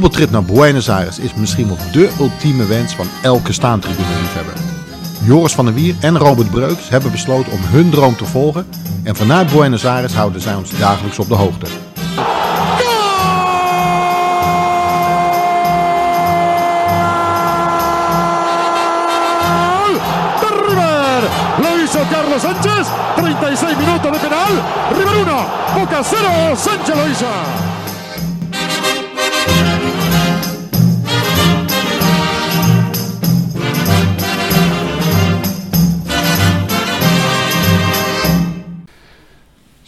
voetbaltrip naar Buenos Aires is misschien wel de ultieme wens van elke staantribune-liefhebber. Joris van der Wier en Robert Breuks hebben besloten om hun droom te volgen en vanuit Buenos Aires houden zij ons dagelijks op de hoogte. Carlos Sánchez. 36 minutos de penal. River 1. Boca 0. Sánchez lo.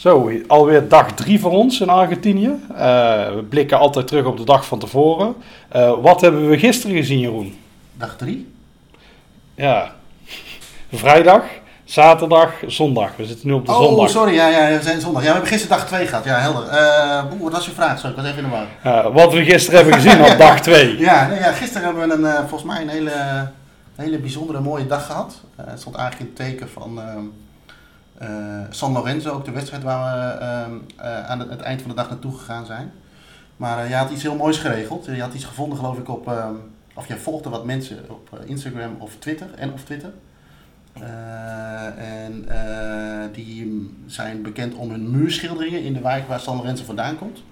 Zo, alweer dag drie voor ons in Argentinië. Uh, we blikken altijd terug op de dag van tevoren. Uh, wat hebben we gisteren gezien, Jeroen? Dag drie? Ja, vrijdag, zaterdag, zondag. We zitten nu op de oh, zondag. Oh, sorry, ja, ja, we zijn zondag. Ja, we hebben gisteren dag 2 gehad. Ja, helder. Uh, wat was je vraag? Sorry, ik was even in de war. Wat we gisteren hebben gezien op dag 2. ja, nee, ja, gisteren hebben we een, volgens mij een hele, hele bijzondere mooie dag gehad. het stond eigenlijk in het teken van San Lorenzo, ook de wedstrijd waar we aan het, eind van de dag naartoe gegaan zijn. Maar je had iets heel moois geregeld. Je had iets gevonden, geloof ik, op... of jij volgde wat mensen op Instagram of Twitter en of Twitter. En die zijn bekend om hun muurschilderingen in de wijk waar San Lorenzo vandaan komt.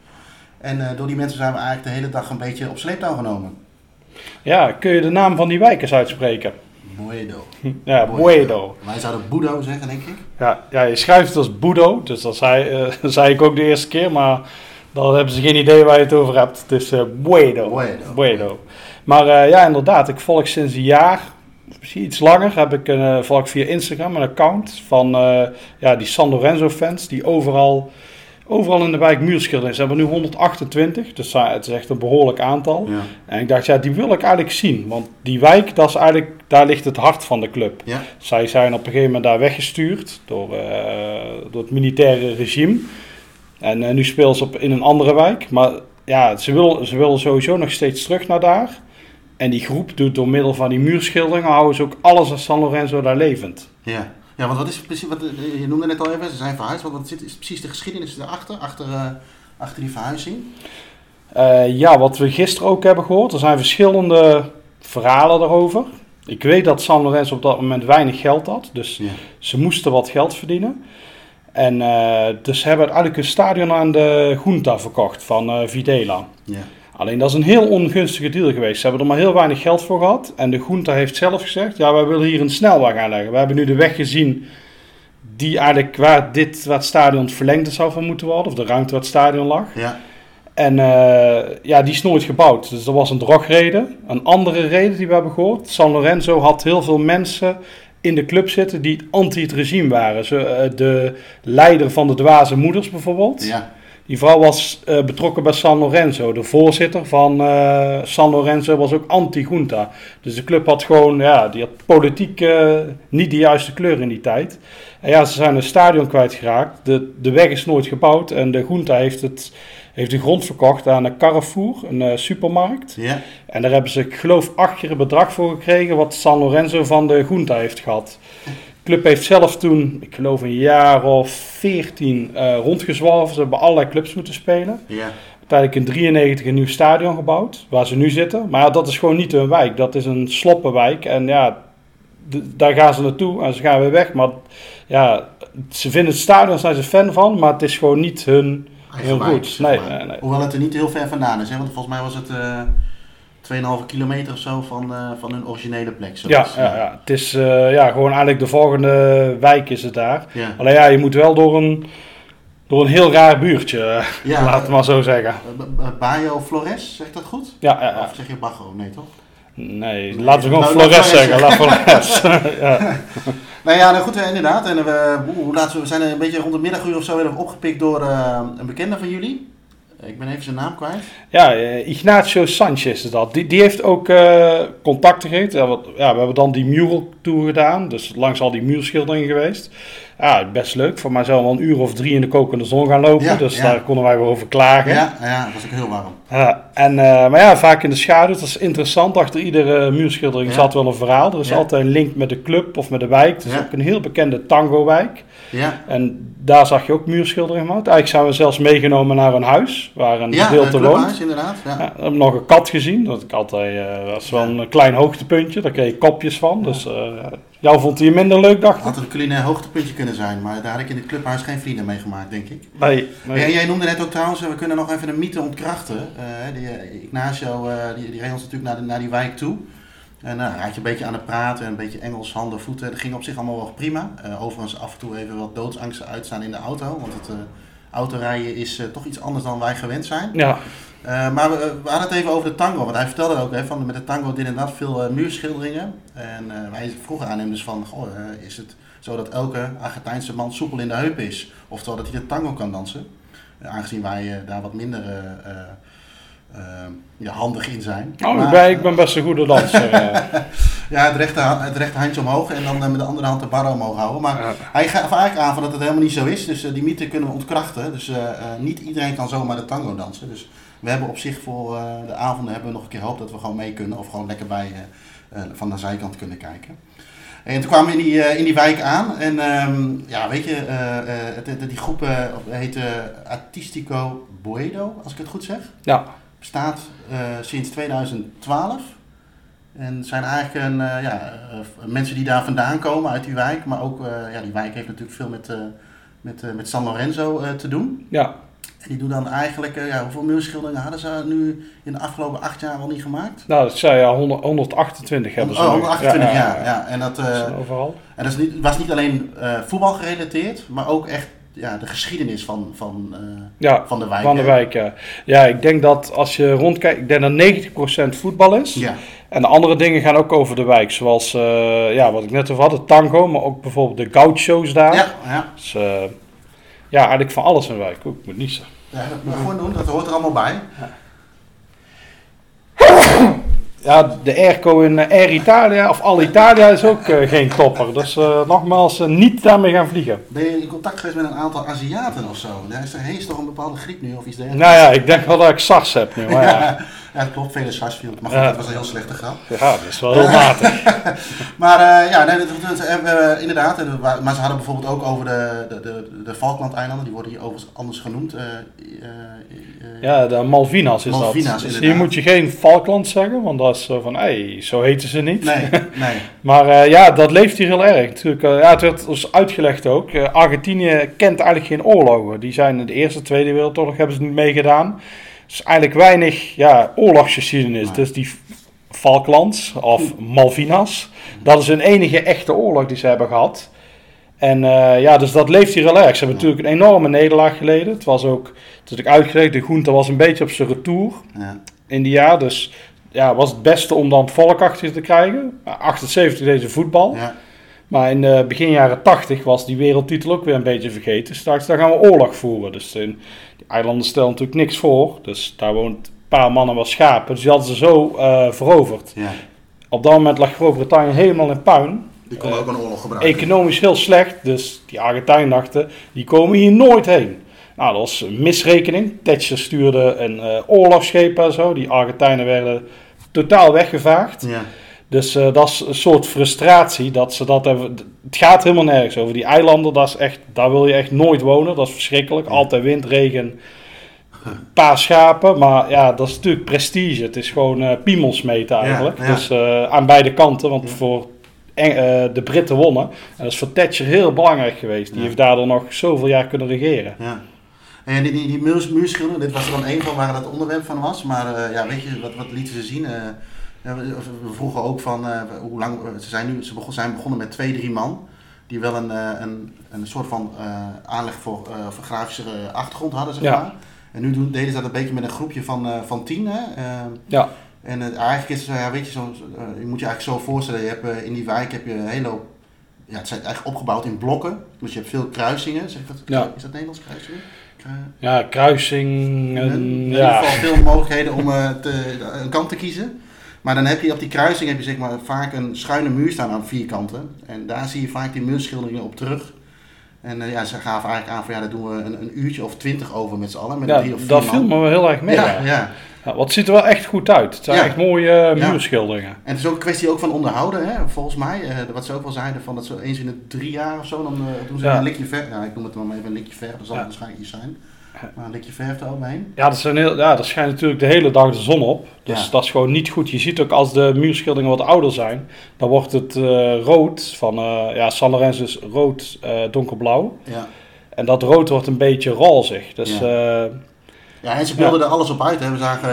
En door die mensen zijn we eigenlijk de hele dag een beetje op sleeptouw genomen. Ja, kun je de naam van die wijk uitspreken? Boedo. Ja, Boedo. Wij zouden Budo zeggen, denk ik. Ja, ja je schrijft het als Budo, dus dat zei, zei ik ook de eerste keer, maar dan hebben ze geen idee waar je het over hebt. Het is Buedo. Buedo. Buedo. Maar ja, inderdaad, ik volg sinds een jaar misschien iets langer heb ik een, volg via Instagram een account van uh, ja, die San Lorenzo fans die overal, overal in de wijk muurschilderen. Ze hebben nu 128, dus het is echt een behoorlijk aantal. Ja. En ik dacht, ja, die wil ik eigenlijk zien. Want die wijk, dat is eigenlijk, daar ligt het hart van de club. Ja. Zij zijn op een gegeven moment daar weggestuurd door, uh, door het militaire regime. En uh, nu spelen ze op, in een andere wijk. Maar ja, ze willen ze wil sowieso nog steeds terug naar daar. En die groep doet door middel van die muurschilderingen houden ze ook alles als San Lorenzo daar levend. Ja, ja want wat is precies, wat, je noemde net al even, ze zijn verhuisd. Wat, wat zit, is precies de geschiedenis erachter, achter, uh, achter die verhuizing? Uh, ja, wat we gisteren ook hebben gehoord, er zijn verschillende verhalen daarover. Ik weet dat San Lorenzo op dat moment weinig geld had, dus ja. ze moesten wat geld verdienen. En uh, dus ze hebben uiteindelijk een stadion aan de Junta verkocht van Videla. Ja. Alleen dat is een heel ongunstige deal geweest. Ze hebben er maar heel weinig geld voor gehad. En de Groente heeft zelf gezegd: ja, wij willen hier een snelweg aanleggen. We hebben nu de weg gezien die eigenlijk waar, dit, het stadion het verlengde zou van moeten worden, of de ruimte waar het stadion lag. Ja. En uh, ja, die is nooit gebouwd. Dus dat was een drogreden. Een andere reden die we hebben gehoord: San Lorenzo had heel veel mensen in de club zitten die anti het regime waren. Zo, uh, de leider van de dwaze moeders bijvoorbeeld. Ja. Die vrouw was uh, betrokken bij San Lorenzo. De voorzitter van uh, San Lorenzo was ook anti-junta. Dus de club had gewoon, ja, die had politiek uh, niet de juiste kleur in die tijd. En ja, ze zijn een stadion kwijtgeraakt. De, de weg is nooit gebouwd en de junta heeft, het, heeft de grond verkocht aan een Carrefour, een supermarkt. Ja. En daar hebben ze, ik geloof, acht keer een bedrag voor gekregen wat San Lorenzo van de junta heeft gehad. De club heeft zelf toen, ik geloof een jaar of 14, uh, rondgezwalven. Ze hebben allerlei clubs moeten spelen. Ja. Uiteindelijk in 93 een nieuw stadion gebouwd, waar ze nu zitten. Maar ja, dat is gewoon niet hun wijk. Dat is een sloppenwijk. En ja, daar gaan ze naartoe en ze gaan weer weg. Maar ja, ze vinden het stadion, zijn ze fan van. Maar het is gewoon niet hun, hun roots. Nee, nee, nee. Hoewel het er niet heel ver vandaan is. Hè? Want volgens mij was het... Uh... 2,5 kilometer of zo van, uh, van hun originele plek. Ja, ja, ja, het is uh, ja, gewoon eigenlijk de volgende wijk is het daar. Ja. Alleen ja, je moet wel door een, door een heel raar buurtje, ja, laat het maar zo zeggen. Bayo Flores, zegt dat goed? Ja, ja. Of zeg je Bago? Nee, toch? Nee, nee laten we gewoon nou, Flores zeggen. La Flores. ja. Nou ja, nou goed, inderdaad. En we, laten we, we zijn een beetje rond de middaguur of zo weer opgepikt door uh, een bekende van jullie. Ik ben even zijn naam kwijt. Ja, uh, Ignacio Sanchez is dat. Die, die heeft ook uh, contacten gegeven. Ja, ja, we hebben dan die mural tour gedaan. Dus langs al die muurschilderingen geweest. Ja, best leuk. Voor mij zou wel een uur of drie in de kokende zon gaan lopen. Ja, dus ja. daar konden wij wel over klagen. Ja, ja, dat was ook heel warm. Ja, en, eh, maar ja, vaak in de schaduw. Dat is interessant. Achter iedere muurschildering Ja. zat wel een verhaal. Er is altijd een link met de club of met de wijk. Het is Ja. ook een heel bekende tango-wijk. Ja, En daar zag je ook muurschilderingen gemaakt. Eigenlijk zijn we zelfs meegenomen naar een huis waar een ja gedeelte het woont. inderdaad. Ja. Ja, we hebben nog een kat gezien. Dat, ik altijd, eh, dat is wel een klein hoogtepuntje. Daar kreeg je kopjes van. Dus eh, jou vond hij minder leuk, dacht ik? Had een culinair hoogtepuntje kunnen zijn, maar daar had ik in het clubhuis geen vrienden mee gemaakt, denk ik. Nee. nee. Ja, jij noemde net ook trouwens, eh, we kunnen nog even een mythe ontkrachten. Eh, die, eh, Ignacio, die, die reed ons natuurlijk naar, de, naar die wijk toe. En hij had je een beetje aan het praten, een beetje Engels, handen, voeten. Dat ging op zich allemaal wel prima. Overigens af en toe even wat doodsangsten uitstaan in de auto. Want het autorijden is toch iets anders dan wij gewend zijn. Ja, Eh, maar we, we hadden het even over de tango. Want hij vertelde ook, hè, van, met de tango dit en dat veel eh, muurschilderingen. En eh, wij vroegen aan hem dus van, goh, eh, is het zo dat elke Argentijnse man soepel in de heup is? Oftewel dat hij de tango kan dansen? Eh, aangezien wij eh, daar wat minder eh, eh, eh, ja, handig in zijn. oh, Maar- ik, ben, ik ben best een goede danser. eh. ja, het rechte, het rechte handje omhoog en dan eh, met de andere hand de bar omhoog houden. Maar Ja. hij gaf eigenlijk aan van dat het helemaal niet zo is. Dus eh, die mythe kunnen we ontkrachten. Dus eh, eh, niet iedereen kan zomaar de tango dansen. Dus we hebben op zich voor eh, de avonden hebben we nog een keer hoop dat we gewoon mee kunnen. Of gewoon lekker bij eh, eh, van de zijkant kunnen kijken. En toen kwamen we in die, in die wijk aan. En ehm, ja, weet je, die groep heet eh, Artistico Boedo, als ik het goed zeg ja, bestaat sinds 2012. En zijn eigenlijk een, ja, mensen die daar vandaan komen uit die wijk. Maar ook, ja, die wijk heeft natuurlijk veel met, met, met San Lorenzo te doen. ja. En die doen dan eigenlijk, eh, ja, hoeveel muurschilderingen hadden ze nu in de afgelopen acht jaar al niet gemaakt? Nou, dat zei ja, 100, 128 hebben ze. Oh, nu. 128 jaar, ja. En dat, Dat is eh, overal. en dat is niet, was niet alleen eh, voetbal gerelateerd, maar ook echt ja, de geschiedenis van, van, Ja, van de wijk. van de wijk, ja. Ja, ik denk dat als je rondkijkt, ik denk dat 90% voetbal is. Ja, En de andere dingen gaan ook over de wijk. Zoals, ja, wat ik net over had, de tango, maar ook bijvoorbeeld de gauchos daar. ja, ja. Dus, ja, eigenlijk van alles in de wijk. Ik moet niezen. Ja dat moet je gewoon doen, dat hoort er allemaal bij. Ja, de airco in eh, Air Italia, of Al Italia, is ook eh, geen topper. Dus eh, nogmaals, niet daarmee gaan vliegen. Ben je in contact geweest met een aantal Aziaten of zo? Daar is er hees toch een bepaalde griep nu of iets dergelijks? Nou ja, ik denk wel dat ik SARS heb nu. Maar ja, ja, dat klopt. Vele Sarsfield. Maar goed, Ja. dat was een heel slechte grap. ja dat is wel heel matig. Maar eh, ja, nee, dat, dat hebben we inderdaad. wa- Maar ze hadden bijvoorbeeld ook over de, de, de, de Falklandeilanden. Die worden hier overigens anders genoemd. eh, eh, eh, Ja, de Malvinas is Malvinas, dat. Dus hier inderdaad. moet je geen Falkland zeggen, want dat is zo van, hé, hey, zo heten ze niet. Nee, nee. Maar eh, ja, dat leeft hier heel erg. Natuurlijk, eh, ja, het werd ons uitgelegd ook. Eh, Argentinië kent eigenlijk geen oorlogen. Die zijn in de Eerste Tweede Wereldoorlog hebben ze niet meegedaan. Dus eigenlijk weinig ja, oorlogsgeschiedenis. Nee. Dus die Falklands of Malvinas, dat is hun enige echte oorlog die ze hebben gehad. En eh, ja, dus dat leeft hier heel erg. Ze hebben natuurlijk een enorme nederlaag geleden. Het was ook, het is ook uitgelegd, de Groente was een beetje op zijn retour Ja, in die jaar. Dus ja, was het beste om dan het volk achter te krijgen. 78 deze voetbal. ja, Maar in de begin jaren 80 was die wereldtitel ook weer een beetje vergeten. Straks daar gaan we oorlog voeren. Dus in, eilanden stellen natuurlijk niks voor. Dus daar woont een paar mannen wat schapen. Dus die hadden ze zo eh, veroverd. ja. Op dat moment lag Groot-Brittannië helemaal in puin. Die konden ook een oorlog gebruiken. Economisch heel slecht. Dus die Argentijnen dachten, die komen hier nooit heen. Nou, dat was een misrekening. Thatcher stuurde een eh oorlogsschepen en zo. Die Argentijnen werden totaal weggevaagd. Ja, Dus eh, dat is een soort frustratie dat ze dat hebben. Het gaat helemaal nergens over. Die eilanden, dat is echt, daar wil je echt nooit wonen. Dat is verschrikkelijk. Altijd wind, regen, een paar schapen. Maar ja, dat is natuurlijk prestige. Het is gewoon eh piemels meten eigenlijk. Ja, ja. Dus eh, aan beide kanten. Want voor Eng- de Britten wonnen. En dat is voor Thatcher heel belangrijk geweest. Die heeft daardoor nog zoveel jaar kunnen regeren. ja. En die, die, die muurs, muurschilderen, dit was er dan één van waar het onderwerp van was. Maar ja, weet je, wat, wat lieten ze zien? Eh, ja, we, vroegen ook van eh, hoe lang. Ze zijn nu ze begon, zijn begonnen met twee, drie man. Die wel een, eh, een, een soort van eh, aanleg voor, eh, voor grafische eh, achtergrond hadden, zeg Ja. maar. En nu doen, deden ze dat een beetje met een groepje van, eh, van tien. Hè? Eh, Ja, en eigenlijk is het, ja, weet je, zo, eh, je moet je eigenlijk zo voorstellen, je hebt, eh, in die wijk heb je een hele hoop, ja, het zijn eigenlijk opgebouwd in blokken. Dus je hebt veel kruisingen, zeg ik dat, Ja. is dat Nederlands kruisingen? Kru- ja kruising. in ieder ja. geval veel mogelijkheden om eh, te, een kant te kiezen. Maar dan heb je op die kruising heb je zeg maar vaak een schuine muur staan aan vier kanten. En daar zie je vaak die muurschilderingen op terug. En eh, ja, ze gaven eigenlijk aan van ja, daar doen we een, een uurtje of twintig over met z'n allen. Met Ja, drie of vier dat man. viel me wel heel erg mee. Ja, Ja, het ziet er wel echt goed uit. Het zijn Ja. echt mooie eh, Ja. muurschilderingen. En het is ook een kwestie ook van onderhouden, hè, volgens mij. Eh, wat ze ook wel zeiden, van dat ze eens in de drie jaar of zo, dan doen ze een likje verf. Ja, ik noem het dan maar even een likje verf, dat zal waarschijnlijk niet zijn. Maar een likje verf eroverheen. Ja, dat zijn heel, ja, dat schijnt natuurlijk de hele dag de zon op. Dus Ja. dat is gewoon niet goed. Je ziet ook als de muurschilderingen wat ouder zijn, dan wordt het eh, rood van, eh, ja, San Lorenzo is rood, eh, donkerblauw. Ja. En dat rood wordt een beetje rozig. Dus Ja. ja, en ze beelden er alles op uit. Hè. We zagen,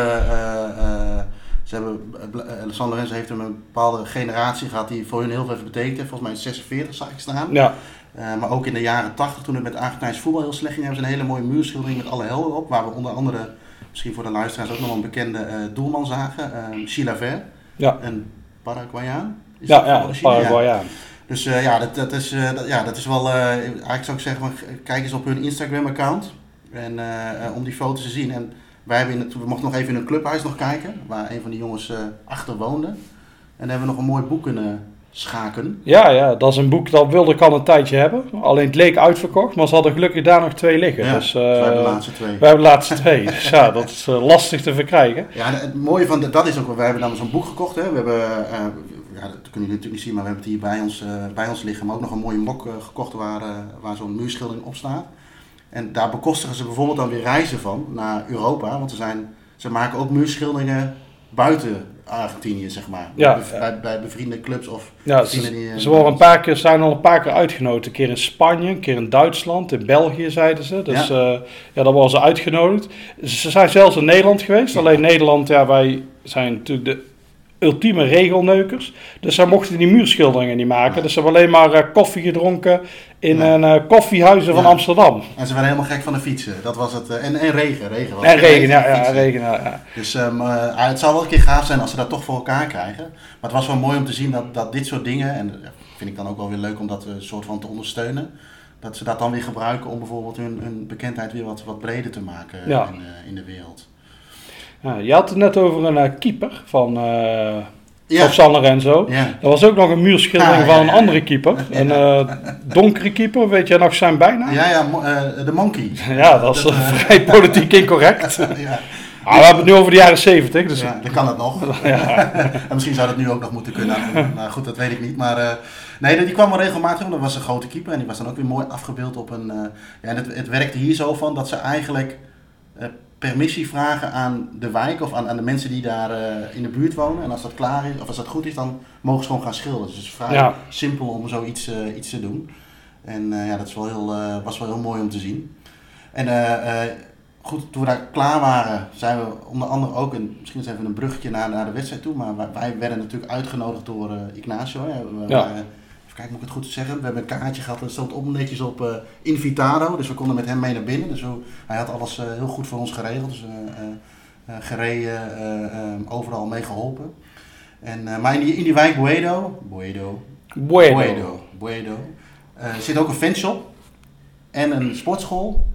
ze hebben, uh, San Lorenzo heeft een bepaalde generatie gehad die voor hun heel veel heeft betekend. heeft. Volgens mij 46 zag ik staan. ja, Eh, maar ook in de jaren 80, toen het met Argentijns voetbal heel slecht ging, hebben ze een hele mooie muurschildering met alle helden op. Waar we onder andere, misschien voor de luisteraars ook nog een bekende eh, doelman zagen. eh Chilaver, ja, een Paraguayaan. Is ja, ja. Paraguayaan. Dus ja, dat, dat, is, dat, ja, dat is wel, eigenlijk zou ik zeggen, kijk eens op hun Instagram-account. En om die foto's te zien. En wij hebben in het, we mochten nog even in een clubhuis nog kijken, waar een van die jongens achter woonde. En daar hebben we nog een mooi boek kunnen schaken. Ja, ja, dat is een boek dat wilde ik al een tijdje hebben. Alleen het leek uitverkocht, maar ze hadden gelukkig daar nog twee liggen. Ja, dus, wij hebben de eh, laatste twee. wij hebben de laatste twee. Dus ja, dat is eh, lastig te verkrijgen. Ja, het mooie van de- dat is ook, wel- wij hebben dan zo'n boek gekocht. Hè. We hebben, eh, ja, dat kunnen jullie natuurlijk niet zien, maar we hebben het hier bij ons, eh, bij ons liggen. Maar ook nog een mooie mok eh, gekocht waar, eh, waar zo'n muurschildering op staat. En daar bekostigen ze bijvoorbeeld dan weer reizen van naar Europa. Want ze, zijn, ze maken ook muurschilderingen buiten Argentinië, zeg maar. Ja, bij, ja. bij, bij bevriende clubs of Ja, ze, die, eh, ze worden een paar keer, zijn al een paar keer uitgenodigd. Een keer in Spanje, een keer in Duitsland, in België zeiden ze. Dus ja, ja daar worden ze uitgenodigd. Ze zijn zelfs in Nederland geweest. Alleen Nederland, ja, wij zijn natuurlijk de ultieme regelneukers. Dus zij mochten die muurschilderingen niet maken. Ja. Dus ze hebben alleen maar eh, koffie gedronken in Ja. een eh, koffiehuizen van Ja. Amsterdam. En ze waren helemaal gek van de fietsen. Dat was het. eh, en, en regen. regen was En regen, ja, ja, regen, ja, ja. Dus ehm, eh, het zou wel een keer gaaf zijn als ze dat toch voor elkaar krijgen. Maar het was wel mooi om te zien dat, dat dit soort dingen, en dat vind ik dan ook wel weer leuk om dat een soort van te ondersteunen, dat ze dat dan weer gebruiken om bijvoorbeeld hun, hun bekendheid weer wat, wat breder te maken Ja. in, in de wereld. Ja, je had het net over een eh, keeper van, eh Ja, San Lorenzo. ja. Er was ook nog een muurschildering Ah, van een andere keeper. Een eh, donkere keeper, weet jij nog zijn bijnaam? ja, ja, de monkey. Ja, dat is Dat, vrij politiek incorrect. ja, Ah, we hebben het nu over de jaren 70, dus ja, dan kan het nog. ja. en misschien zou dat nu ook nog moeten kunnen. Nou goed, dat weet ik niet. Maar nee, die kwam wel regelmatig. Want dat was een grote keeper. En die was dan ook weer mooi afgebeeld op een... eh, ja, en het, het werkte hier zo van dat ze eigenlijk permissie vragen aan de wijk. Of aan, aan de mensen die daar eh, in de buurt wonen. En als dat klaar is, of als dat goed is, dan mogen ze gewoon gaan schilderen. Dus het is vrij Ja. simpel om zoiets eh, iets te doen. En eh, ja, dat is wel heel, was wel heel mooi om te zien. En goed, toen we daar klaar waren, zijn we onder andere ook, en misschien is even een bruggetje naar, naar de wedstrijd toe, maar wij, wij werden natuurlijk uitgenodigd door Ignacio. Hè. We Ja. waren- kijken, moet ik het goed zeggen? We hebben een kaartje gehad, dat stond op netjes op eh, Invitado, dus we konden met hem mee naar binnen. Dus we- hij had alles eh, heel goed voor ons geregeld, dus eh, gereden, overal mee geholpen. En, maar in die, in die wijk Boedo, Bueno. Boedo, Boedo eh, zit ook een fanshop en een sportschool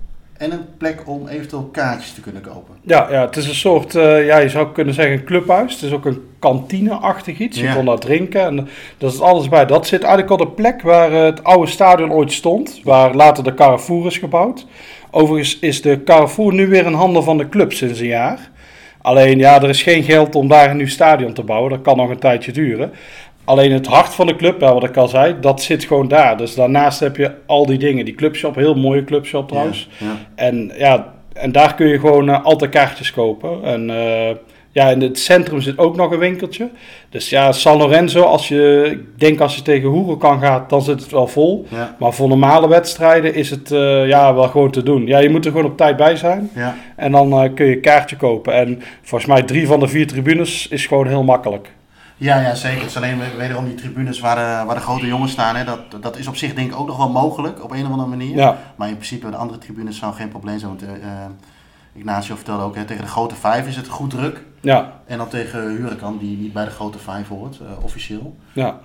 en een plek om eventueel kaartjes te kunnen kopen. Ja, ja, het is een soort, eh, ja, je zou kunnen zeggen een clubhuis. Het is ook een kantine-achtig iets. Je kon daar drinken en dat is alles bij. Dat zit eigenlijk op de plek waar eh, het oude stadion ooit stond. Waar later de Carrefour is gebouwd. Overigens is de Carrefour nu weer in handen van de club sinds een jaar. Alleen ja, er is geen geld om daar een nieuw stadion te bouwen. Dat kan nog een tijdje duren. Alleen het hart van de club, ja, wat ik al zei, dat zit gewoon daar. Dus daarnaast heb je al die dingen. Die clubshop, heel mooie clubshop trouwens. Ja, ja. En ja, en daar kun je gewoon eh, altijd kaartjes kopen. En eh, ja, in het centrum zit ook nog een winkeltje. Dus ja, San Lorenzo, als je, ik denk als je tegen Hoeren kan gaat, dan zit het wel vol. Ja, Maar voor normale wedstrijden is het eh, ja, wel gewoon te doen. Ja, je moet er gewoon op tijd bij zijn. ja. En dan kun je een kaartje kopen. En volgens mij drie van de vier tribunes is gewoon heel makkelijk. Ja, ja, zeker. Het is alleen wederom die tribunes waar de, waar de grote jongens staan. Hè. Dat, dat is op zich denk ik ook nog wel mogelijk op een of andere manier. Ja, Maar in principe de andere tribunes zou geen probleem zijn. Want eh, Ignacio vertelde ook, hè, tegen de grote vijf is het goed druk. ja, En dan tegen Huracan, die niet bij de grote vijf hoort, eh, officieel. ja.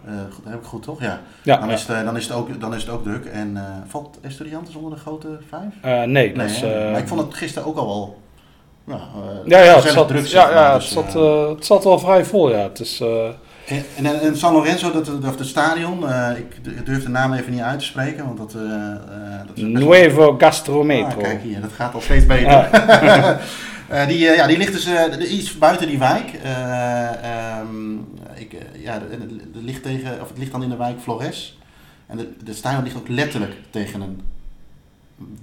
Heb ik goed toch? Ja. ja, Dan, ja. is het, dan, is het ook, dan is het ook druk. En eh, valt Estudiantes onder de grote vijf? Nee, dat Nee, is... maar ik vond het gisteren ook al wel ja, eh, Ja, ja, het gezellig zat, druk. ja, ja, het, Dus, zat, het zat wel vrij vol, ja. Het is, eh, En, en, en San Lorenzo, dat, of het stadion, eh, ik durf de naam even niet uit te spreken, want dat, eh, eh, dat is Nuevo Gastrometro. Ah, kijk hier, dat gaat al steeds beter. Eh, die, ja, die ligt dus eh, iets buiten die wijk. Eh, ehm, ik, ja, de ligt tegen, of het ligt dan in de wijk Flores. En de, de stadion ligt ook letterlijk tegen, een,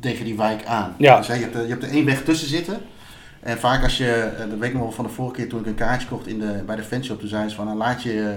tegen die wijk aan. Ja. Dus, je, hebt je hebt er één weg tussen zitten. En vaak als je, eh, dat weet ik nog wel van de vorige keer toen ik een kaartje kocht in de, bij de fanshop, toen zei ze van nou, laat je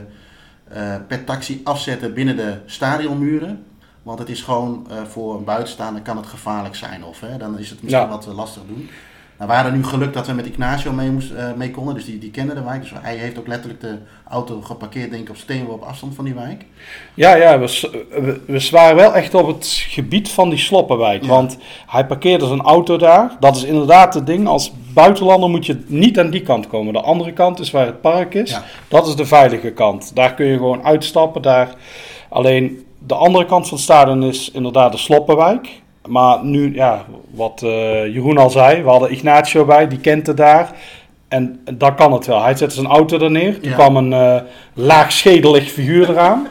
eh, per taxi afzetten binnen de stadionmuren. Want het is gewoon eh, voor een buitenstaander kan het gevaarlijk zijn. Of hè, dan is het misschien Ja. wat lastig doen. Nou, we hadden nu geluk dat we met Ignacio mee, moest, eh, mee konden. Dus die, die kende de wijk. Dus hij heeft ook letterlijk de auto geparkeerd, denk ik, op steenworp afstand van die wijk. Ja, ja we, we, we waren wel echt op het gebied van die sloppenwijk. Ja. Want hij parkeerde zijn auto daar. Dat is inderdaad het ding. Als buitenlander moet je niet aan die kant komen. De andere kant is waar het park is. Ja. Dat is de veilige kant. Daar kun je gewoon uitstappen. Daar. Alleen de andere kant van het stadion is inderdaad de sloppenwijk. Maar nu, ja, wat eh, Jeroen al zei, we hadden Ignacio bij, die kent het daar. En daar kan het wel. Hij zette zijn auto er neer. Toen Ja. kwam een eh laagschedelig figuur eraan.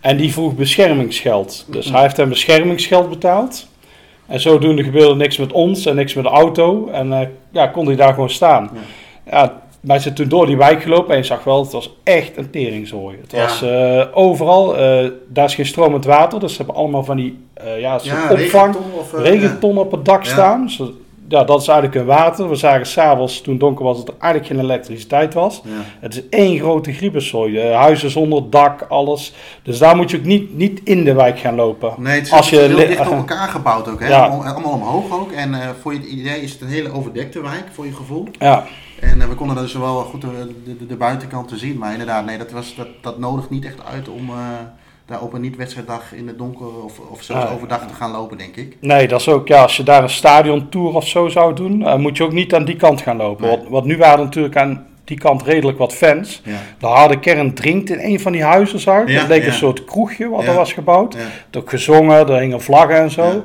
En die vroeg beschermingsgeld. Dus hij heeft hem beschermingsgeld betaald. En zodoende gebeurde niks met ons en niks met de auto. En eh, ja, kon hij daar gewoon staan. Ja. Wij zijn toen door die wijk gelopen en je zag wel, het was echt een teringzooi. Het Ja. was eh, overal, eh, daar is geen stromend water. Dus ze hebben allemaal van die eh, ja, opvang, regenton of, regenton op het dak Ja. staan. Zo- ja, dat is eigenlijk een water. We zagen s'avonds, toen donker was, dat er eigenlijk geen elektriciteit was. Het is één grote griepenzooi. Huizen zonder dak, alles. Dus daar moet je ook niet, niet in de wijk gaan lopen. Nee, het is, Als je heel dicht op elkaar gebouwd ook. Hè? Allemaal, omhoog ook. En voor je idee is het een hele overdekte wijk, voor je gevoel. Ja, En eh, we konden dus wel goed de, de, te zien. Maar inderdaad, nee, dat, was, dat, dat nodigt niet echt uit om eh, daar op een niet-wedstrijddag in het donker of, of zelfs overdag te gaan lopen, denk ik. nee, dat is ook, ja, als je daar een stadiontour of zo zou doen, eh, moet je ook niet aan die kant gaan lopen. Nee. Want, want nu waren er natuurlijk aan die kant redelijk wat fans. Ja. De harde kern drinkt in een van die huizen, zag. Ja, dat leek ja. een soort kroegje wat er was gebouwd. Er ook gezongen, er hingen vlaggen en zo.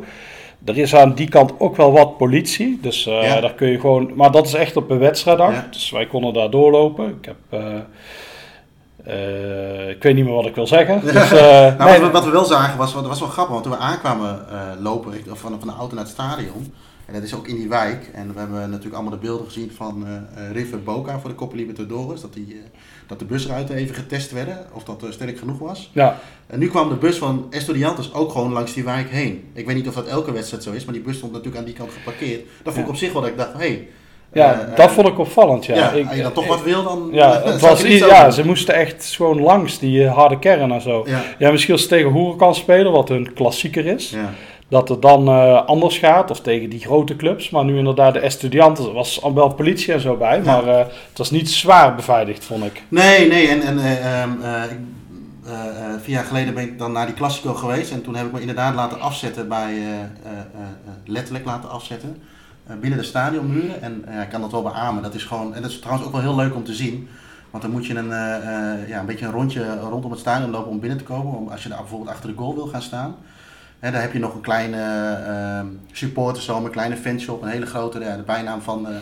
Er is aan die kant ook wel wat politie. Dus eh, Ja. daar kun je gewoon. Maar dat is echt op een wedstrijddag. Ja. Dus wij konden daar doorlopen. Ik heb. eh, eh, ik weet niet meer wat ik wil zeggen. Dus, Nou, nee, wat, we, wat we wel zagen was, was wel grappig, want toen we aankwamen lopen van, van de auto naar het stadion, en dat is ook in die wijk, en we hebben natuurlijk allemaal de beelden gezien van River Boca voor de Copa Libertadores, dat, die, dat de busruiten even getest werden, of dat sterk genoeg was. ja, En nu kwam de bus van Estudiantes ook gewoon langs die wijk heen. Ik weet niet of dat elke wedstrijd zo is, maar die bus stond natuurlijk aan die kant geparkeerd. Dat vond ik op zich wel dat ik dacht, hé, hey, ja eh, dat eh, vond ik opvallend. Ja, ja, ik, als je dan toch ik- wat wil, dan Ja, het was, ja doen. ze moesten echt gewoon langs die harde kern en zo. Ja, Ja, misschien als ze tegen Hoeren kan spelen, wat een klassieker is. ja. Dat het dan eh, anders gaat, of tegen die grote clubs. Maar nu inderdaad de Estudianten, er was al wel politie en zo bij. Maar eh, het was niet zwaar beveiligd, vond ik. Nee, nee, en, en eh, ehm, eh, eh, eh, vier jaar geleden ben ik dan naar die Classico geweest. En toen heb ik me inderdaad laten afzetten bij, letterlijk laten afzetten, binnen de stadionmuren. En ik kan dat wel beamen. Dat is gewoon, en dat is trouwens ook wel heel leuk om te zien. Want dan moet je een, ja, een beetje een rondje rondom het stadion lopen om binnen te komen. Om, als je daar bijvoorbeeld achter de goal wil gaan staan. Daar heb je nog een kleine eh supporterzoom, een kleine fanshop, een hele grote. Ja, de bijnaam van, eh,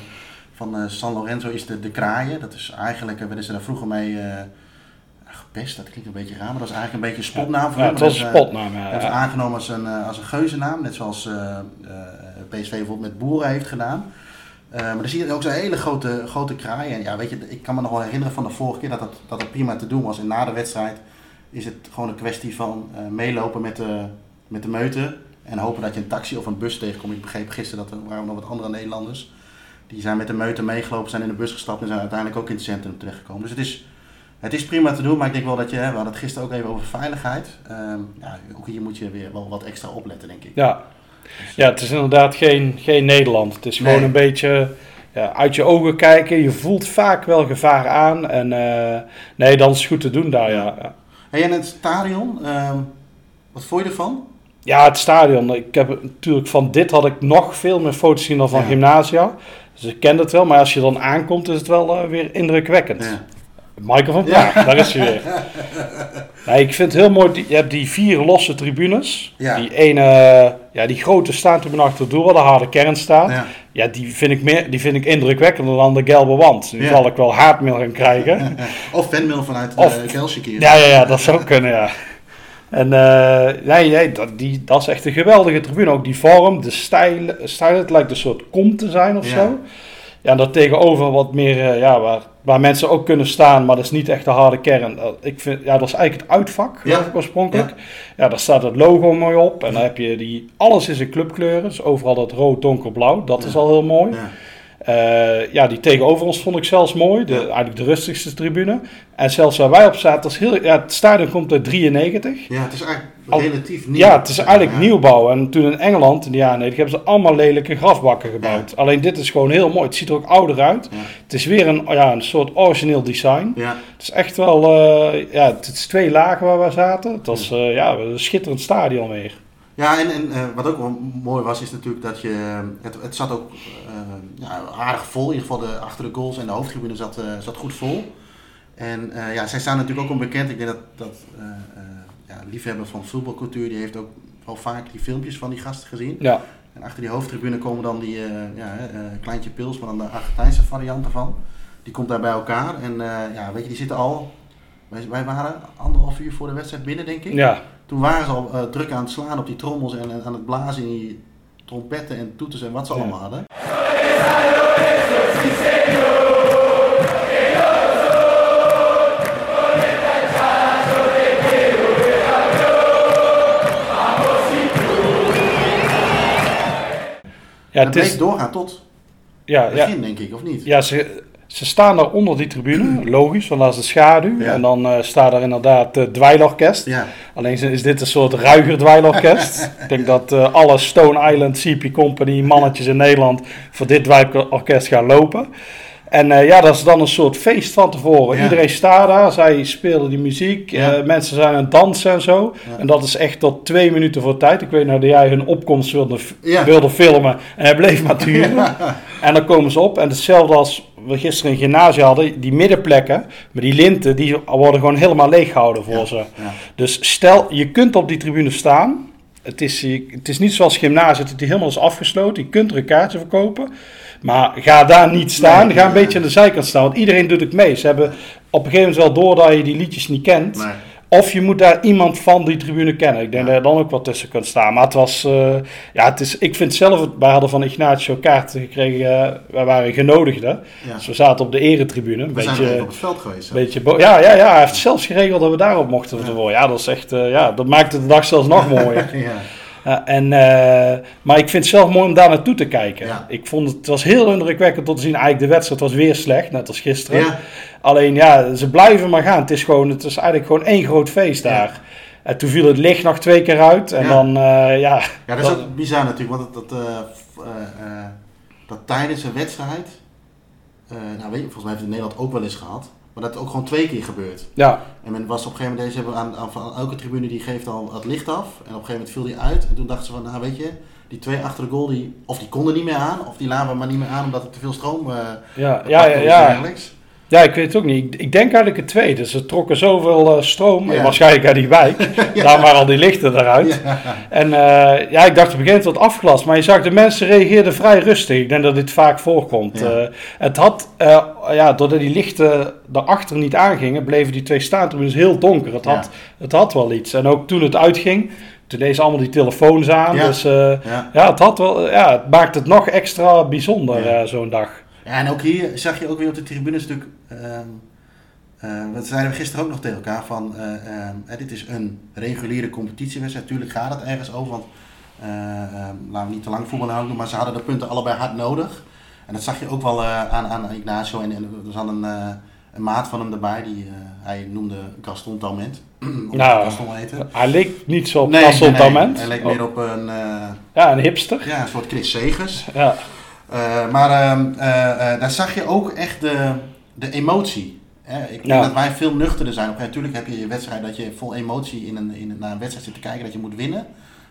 van eh, San Lorenzo is de, de Kraaien. Dat is eigenlijk, eh, werden ze daar vroeger mee gepest. Dat klinkt een beetje raar, maar dat is eigenlijk een beetje een spotnaam voor Ja, hem. het was een Dat is, spotnaam. Ja, dat is aangenomen als een, als een geuzennaam, net zoals PSV bijvoorbeeld met Boeren heeft gedaan. Maar dan zie je ook zo'n hele grote, grote kraaien. En ja, weet je, ik kan me nog wel herinneren van de vorige keer dat dat, dat het prima te doen was. En na de wedstrijd is het gewoon een kwestie van meelopen met de, met de meute. En hopen dat je een taxi of een bus tegenkomt. Ik begreep gisteren dat er waren nog wat andere Nederlanders. Die zijn met de meute meegelopen, zijn in de bus gestapt en zijn uiteindelijk ook in het centrum terechtgekomen. Dus het is, het is prima te doen, maar ik denk wel dat je, hè, we hadden het gisteren ook even over veiligheid. Ehm, ja, ook hier moet je weer wel wat extra opletten, denk ik. Ja. ja, het is inderdaad geen, geen Nederland. Het is gewoon een beetje ja, uit je ogen kijken. Je voelt vaak wel gevaar aan. En eh, nee, dan is het goed te doen daar, ja. ja. Hey, en het stadion, ehm, wat vond je ervan? Ja, het stadion. Ik heb natuurlijk van dit had ik nog veel meer foto's gezien dan van Ja. Gymnasia. Dus ik ken het wel, maar als je dan aankomt is het wel eh, weer indrukwekkend. Ja. Michael van Praag, daar is hij weer. Nee, ik vind het heel mooi, die- je hebt die vier losse tribunes. Ja. Die ene, ja, die grote staantribune achter het doel waar de harde kern staat. Ja, ja, die vind ik, meer, die vind ik indrukwekkender dan de gelbe wand. Nu Ja. zal ik wel haatmail gaan krijgen. Of fanmail vanuit de Of- Kelsikier. Ja, ja, ja, dat zou kunnen, ja. En eh, nee, nee dat, die, dat is echt een geweldige tribune. Ook die vorm, de stijl, stijl het lijkt een soort kom te zijn of Ja. zo. Ja, en dat tegenover wat meer, eh, ja, waar, waar mensen ook kunnen staan, maar dat is niet echt de harde kern. Ik vind, ja, dat is eigenlijk het uitvak, Ja. ik oorspronkelijk. Ja. daar staat het logo mooi op. En dan heb je die, alles is in clubkleuren. Dus overal dat rood, donkerblauw, dat is Ja. al heel mooi. Ja. Eh, ja, die tegenover ons vond ik zelfs mooi. De. Eigenlijk de rustigste tribune. En zelfs waar wij op zaten, is heel, ja, het stadion komt uit 93. Ja, het is eigenlijk Al- relatief nieuw. Ja, het is eigenlijk Ja. nieuwbouw. En toen in Engeland, in de jaren 90, hebben ze allemaal lelijke grafbakken gebouwd. Alleen dit is gewoon heel mooi. Het ziet er ook ouder uit. Ja. Het is weer een, ja, een soort origineel design. Ja, Het is echt wel, eh, ja, het is twee lagen waar we zaten. Het was eh, ja, een schitterend stadion weer. Ja en, en eh, wat ook wel mooi was, is natuurlijk dat je. Het, het zat ook eh, ja, aardig vol. In ieder geval de, achter de goals en de hoofdtribune zat, eh, zat goed vol. En eh, ja, zij staan natuurlijk ook onbekend. Ik denk dat, dat eh, eh, ja, liefhebber van voetbalcultuur, die heeft ook wel vaak die filmpjes van die gasten gezien. Ja, En achter die hoofdtribune komen dan die eh, ja, eh, kleintje pils, maar dan de Argentijnse variant ervan. Die komt daar bij elkaar. En eh, ja, weet je, die zitten al. Wij, wij waren anderhalf uur voor de wedstrijd binnen, denk ik. ja. Toen waren ze al eh, druk aan het slaan op die trommels en, en aan het blazen in die trompetten en toeters en wat ze Ja. allemaal hadden. ja, het is, doorgaan tot ja, begin, denk ik, of niet? ja ze, ze staan daar onder die tribune, logisch, want dat is de schaduw. Ja. En dan eh, staat er inderdaad het dweilorkest. Ja, Alleen is dit een soort ruiger dweilorkest. Ik denk dat eh, alle Stone Island CP Company mannetjes in Nederland voor dit dweilorkest gaan lopen. En eh, ja, dat is dan een soort feest van tevoren. Ja. Iedereen staat daar, zij spelen die muziek, Ja. eh, mensen zijn aan het dansen en zo. Ja. En dat is echt tot twee minuten voor tijd. Ik weet nou dat jij hun opkomst wilde, wilde filmen en hij bleef maar duren. En dan komen ze op en hetzelfde als we gisteren een gymnasium hadden, die middenplekken, maar die linten, die worden gewoon helemaal leeggehouden voor ze. ja. Dus stel, je kunt op die tribune staan. Het is, het is niet zoals gymnasium, dat die helemaal is afgesloten. Je kunt er een kaartje verkopen. Maar ga daar niet staan. Nee, ga een nee. beetje aan de zijkant staan. Want iedereen doet het mee. Ze hebben op een gegeven moment wel door dat je die liedjes niet kent. Nee. Of je moet daar iemand van die tribune kennen. Ik denk dat je dan ook wat tussen kunt staan. Maar het was, eh, ja, het is, ik vind zelf, het- wij hadden van Ignacio kaarten gekregen. eh, wij waren genodigden. Ja. Dus we zaten op de eretribune. Een We zijn beetje, er op het veld geweest. Beetje ja, ja, ja, hij heeft zelfs geregeld dat we daarop mochten Ja. worden. Ja, dat is echt, eh, ja, dat maakte de dag zelfs nog mooier. ja. Ja, en, eh, maar ik vind het zelf mooi om daar naartoe te kijken. Ja. Ik vond het, het was heel indrukwekkend om te zien. Eigenlijk de wedstrijd was weer slecht, net als gisteren. Ja. Alleen ja, ze blijven maar gaan. Het is, gewoon, het is eigenlijk gewoon één groot feest daar. En toen viel het licht nog twee keer uit. En Ja. dan, eh, ja... Ja, dat is ook bizar natuurlijk, want dat, dat, eh, eh, eh, dat tijdens een wedstrijd, eh, nou weet je, volgens mij heeft het in Nederland ook wel eens gehad, maar dat het ook gewoon twee keer gebeurt. Ja, En men was op een gegeven moment, deze hebben aan, aan, elke tribune die geeft al het licht af. En op een gegeven moment viel die uit. En toen dachten ze van, nou weet je, die twee achter de goal, die, of die konden niet meer aan, of die laten we maar niet meer aan omdat er te veel stroom eh ja, ja, ja, ja. Ja, ik weet het ook niet. Ik, ik denk eigenlijk het tweede. Ze trokken zoveel eh, stroom, Ja. waarschijnlijk uit die wijk. Daar waren al die lichten eruit. Ja. En eh, ja, ik dacht op een gegeven moment afgelast. Maar je zag, de mensen reageerden vrij rustig. Ik denk dat dit vaak voorkomt. Eh, het had, ja, doordat die lichten daarachter niet aangingen, bleven die twee staantribunes heel donker. Het had, het had wel iets. En ook toen het uitging, toen deden ze allemaal die telefoons aan. Ja. Dus Ja. het had wel, ja, het maakt het nog extra bijzonder, zo'n dag. Ja, en ook hier zag je ook weer op de tribunes natuurlijk. ehm eh, wat zeiden we gisteren ook nog tegen elkaar van. eh, ehm, eh, dit is een reguliere competitiewedstrijd. Natuurlijk gaat het ergens over, want eh, ehm, laten we niet te lang voetballen houden, maar ze hadden de punten allebei hard nodig. En dat zag je ook wel eh, aan, aan Ignacio. En, en er zat een, een maat van hem erbij, die hij noemde Gaston Talment. Nou, hij Gaston. Hij leek niet zo op Nee, Kassel nee. Hij leek Oh, meer op een, Ja, een hipster. ja, een soort Chris Segers. Ja. Eh, maar ehm, eh, eh, daar zag je ook echt de, de emotie. Hè? Ik denk Ja. dat wij veel nuchterder zijn. Natuurlijk heb je je wedstrijd dat je vol emotie in een, in een, naar een wedstrijd zit te kijken dat je moet winnen.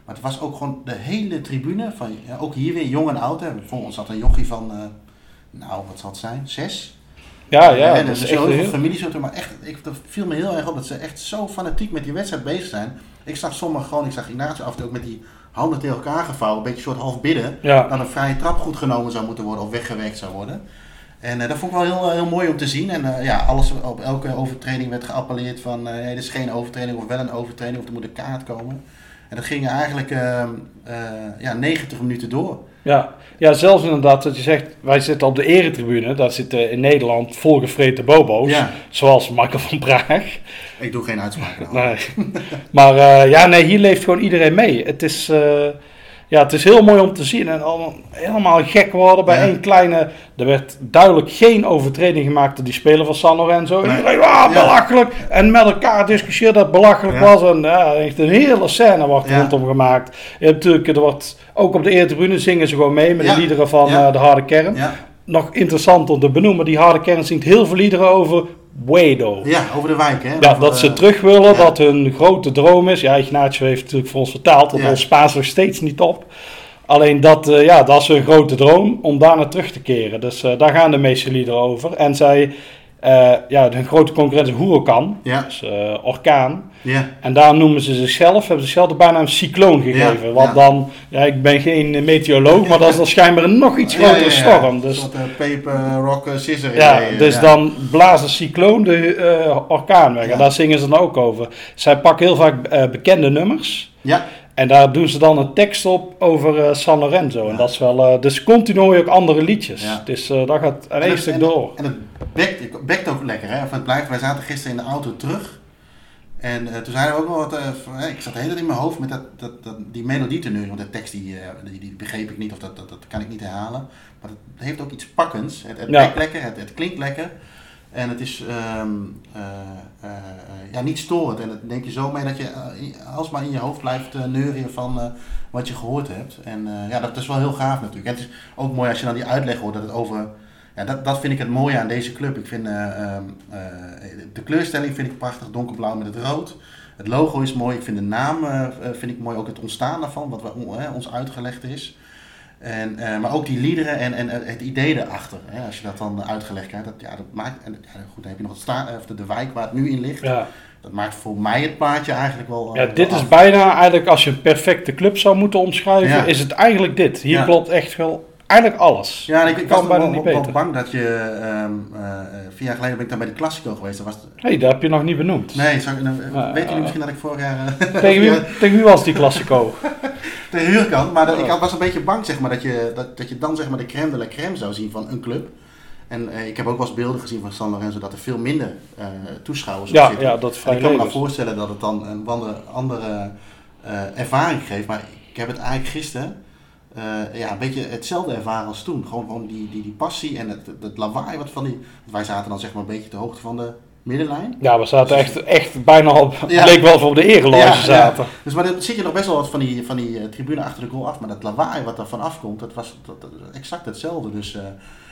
Maar het was ook gewoon de hele tribune, van, ja, ook hier weer jong en oud. Hè. Voor ons zat een jochie van, nou wat zal het zijn, zes? Ja, ja, en dat er is echt heel ook, maar echt, ik, dat viel me heel erg op dat ze echt zo fanatiek met die wedstrijd bezig zijn. Ik zag sommigen gewoon, ik zag Ignacio af en toe ook met die handen tegen elkaar gevouwen, een beetje soort half bidden, Ja. dat een vrije trap goed genomen zou moeten worden of weggewerkt zou worden. En eh, dat vond ik wel heel, heel mooi om te zien. En eh, ja, alles op elke overtreding werd geappelleerd van, eh nee, dit is geen overtreding of wel een overtreding of er moet een kaart komen. En dat ging eigenlijk eh, eh, ja, 90 minuten door. Ja. ja, zelfs inderdaad dat je zegt, wij zitten op de eretribune, daar zitten in Nederland volgevreten bobo's, Ja. zoals Michael van Praag. Ik doe geen uitspraak. nou. Nee. maar eh, ja, nee, hier leeft gewoon iedereen mee. Het is, eh, ja, het is heel mooi om te zien en allemaal helemaal gek worden bij Ja. één kleine... Er werd duidelijk geen overtreding gemaakt door die speler van San Lorenzo. Nee. Iedereen, ah, Ja. belachelijk. En met elkaar discussieerd dat het belachelijk Ja. was. En ja, echt een hele scène wordt rondom gemaakt. Hebt natuurlijk, er wordt, ook op de eretribune zingen ze gewoon mee met de liederen van eh, de harde kern. Nog interessant om te benoemen, die harde kern zingt heel veel liederen over Guido. ja, over de wijk hè. Ja, Over, dat ze eh, terug willen, ja. dat hun grote droom is. Ja, Ignacio heeft natuurlijk voor ons vertaald, dat Ja. ons Spaans nog steeds niet op. Alleen dat, eh, ja, dat is hun grote droom om daar naar terug te keren. Dus eh, daar gaan de meeste liederen over. En zij, eh, ja, hun grote concurrent is Huracan, Ja, dus eh, orkaan. ja, En daar noemen ze zichzelf, hebben ze zichzelf de bijnaam cycloon gegeven. Ja, Want dan, ja, ik ben geen meteoroloog, maar dat is dan schijnbaar een nog iets grotere storm. Een Dus soort uh, paper, rock, uh, scissor. ja, dus dan blazen cycloon de eh, orkaan weg. En daar zingen ze dan ook over. Zij pakken heel vaak eh, bekende nummers. Ja, En daar doen ze dan een tekst op over eh, San Lorenzo. En dat is wel... eh, dus continu hoor je ook andere liedjes. Ja. Dus eh dat gaat een één stuk en- door. En het bekt, het bekt ook lekker, hè? Of het blijft. Wij zaten gisteren in de auto terug. En toen zeiden we ook wel wat. van, ik zat de hele tijd in mijn hoofd met dat, dat, dat, die melodie. Want de tekst die, die, die begreep ik niet, of dat, dat, dat kan ik niet herhalen. Maar het heeft ook iets pakkends. Het, het Ja. bekt lekker, het, het klinkt lekker. En het is ehm, eh, eh, eh, ja, niet storend. En dat denk je zo mee dat je alsmaar in je hoofd blijft neuren van wat je gehoord hebt. En ja, dat is wel heel gaaf natuurlijk. En het is ook mooi als je dan die uitleg hoort dat het over. Ja, dat, dat vind ik het mooie aan deze club. Ik vind uh, de kleurstelling vind ik prachtig, donkerblauw met het rood. Het logo is mooi. Ik vind de naam vind ik mooi, ook het ontstaan daarvan, wat we, ons uitgelegd is. En, uh, maar ook die liederen en, en het idee erachter. Hè, als je dat dan uitgelegd krijgt, dat, ja, dat maakt. En, ja, goed, dan heb je nog het sta, of de, de wijk waar het nu in ligt. Ja. Dat maakt voor mij het plaatje eigenlijk wel. Ja, wel dit af. is bijna eigenlijk als je een perfecte club zou moeten omschrijven, Ja. is het eigenlijk dit. Hier Ja. klopt echt wel eigenlijk alles. Ja, ik, was bijna wel, niet wel, bang dat je. ehm uh, vier jaar geleden ben ik dan bij de Classico geweest. Dat was, Hé, hey, dat heb je nog niet benoemd. nee, zou, uh, Ah, weten jullie misschien dat ik vorig jaar. Uh, Tegen, wie, tegen wie was die Classico? de huurkant. Maar dat, Oh. ik was een beetje bang zeg maar, dat, je, dat, dat je dan zeg maar, de crème de la crème zou zien van een club. En uh, ik heb ook wel eens beelden gezien van San Lorenzo dat er veel minder uh, toeschouwers Ja, op zitten. ja, dat is En vrij ik kan me dan voorstellen dat het dan een andere, andere uh, ervaring geeft. Maar ik heb het eigenlijk gisteren uh, ja, een beetje hetzelfde ervaren als toen. Gewoon, gewoon die, die, die passie en het, het lawaai wat van die... Wij zaten dan zeg maar een beetje de hoogte van de middenlijn. Ja, we zaten echt, echt bijna op. Het Ja. leek wel op de ereloge zaten. Dus maar dan zit je nog best wel wat van die, van die uh, tribune achter de goal af. Maar dat lawaai wat er van afkomt, dat was dat, dat, exact hetzelfde. Dus, uh,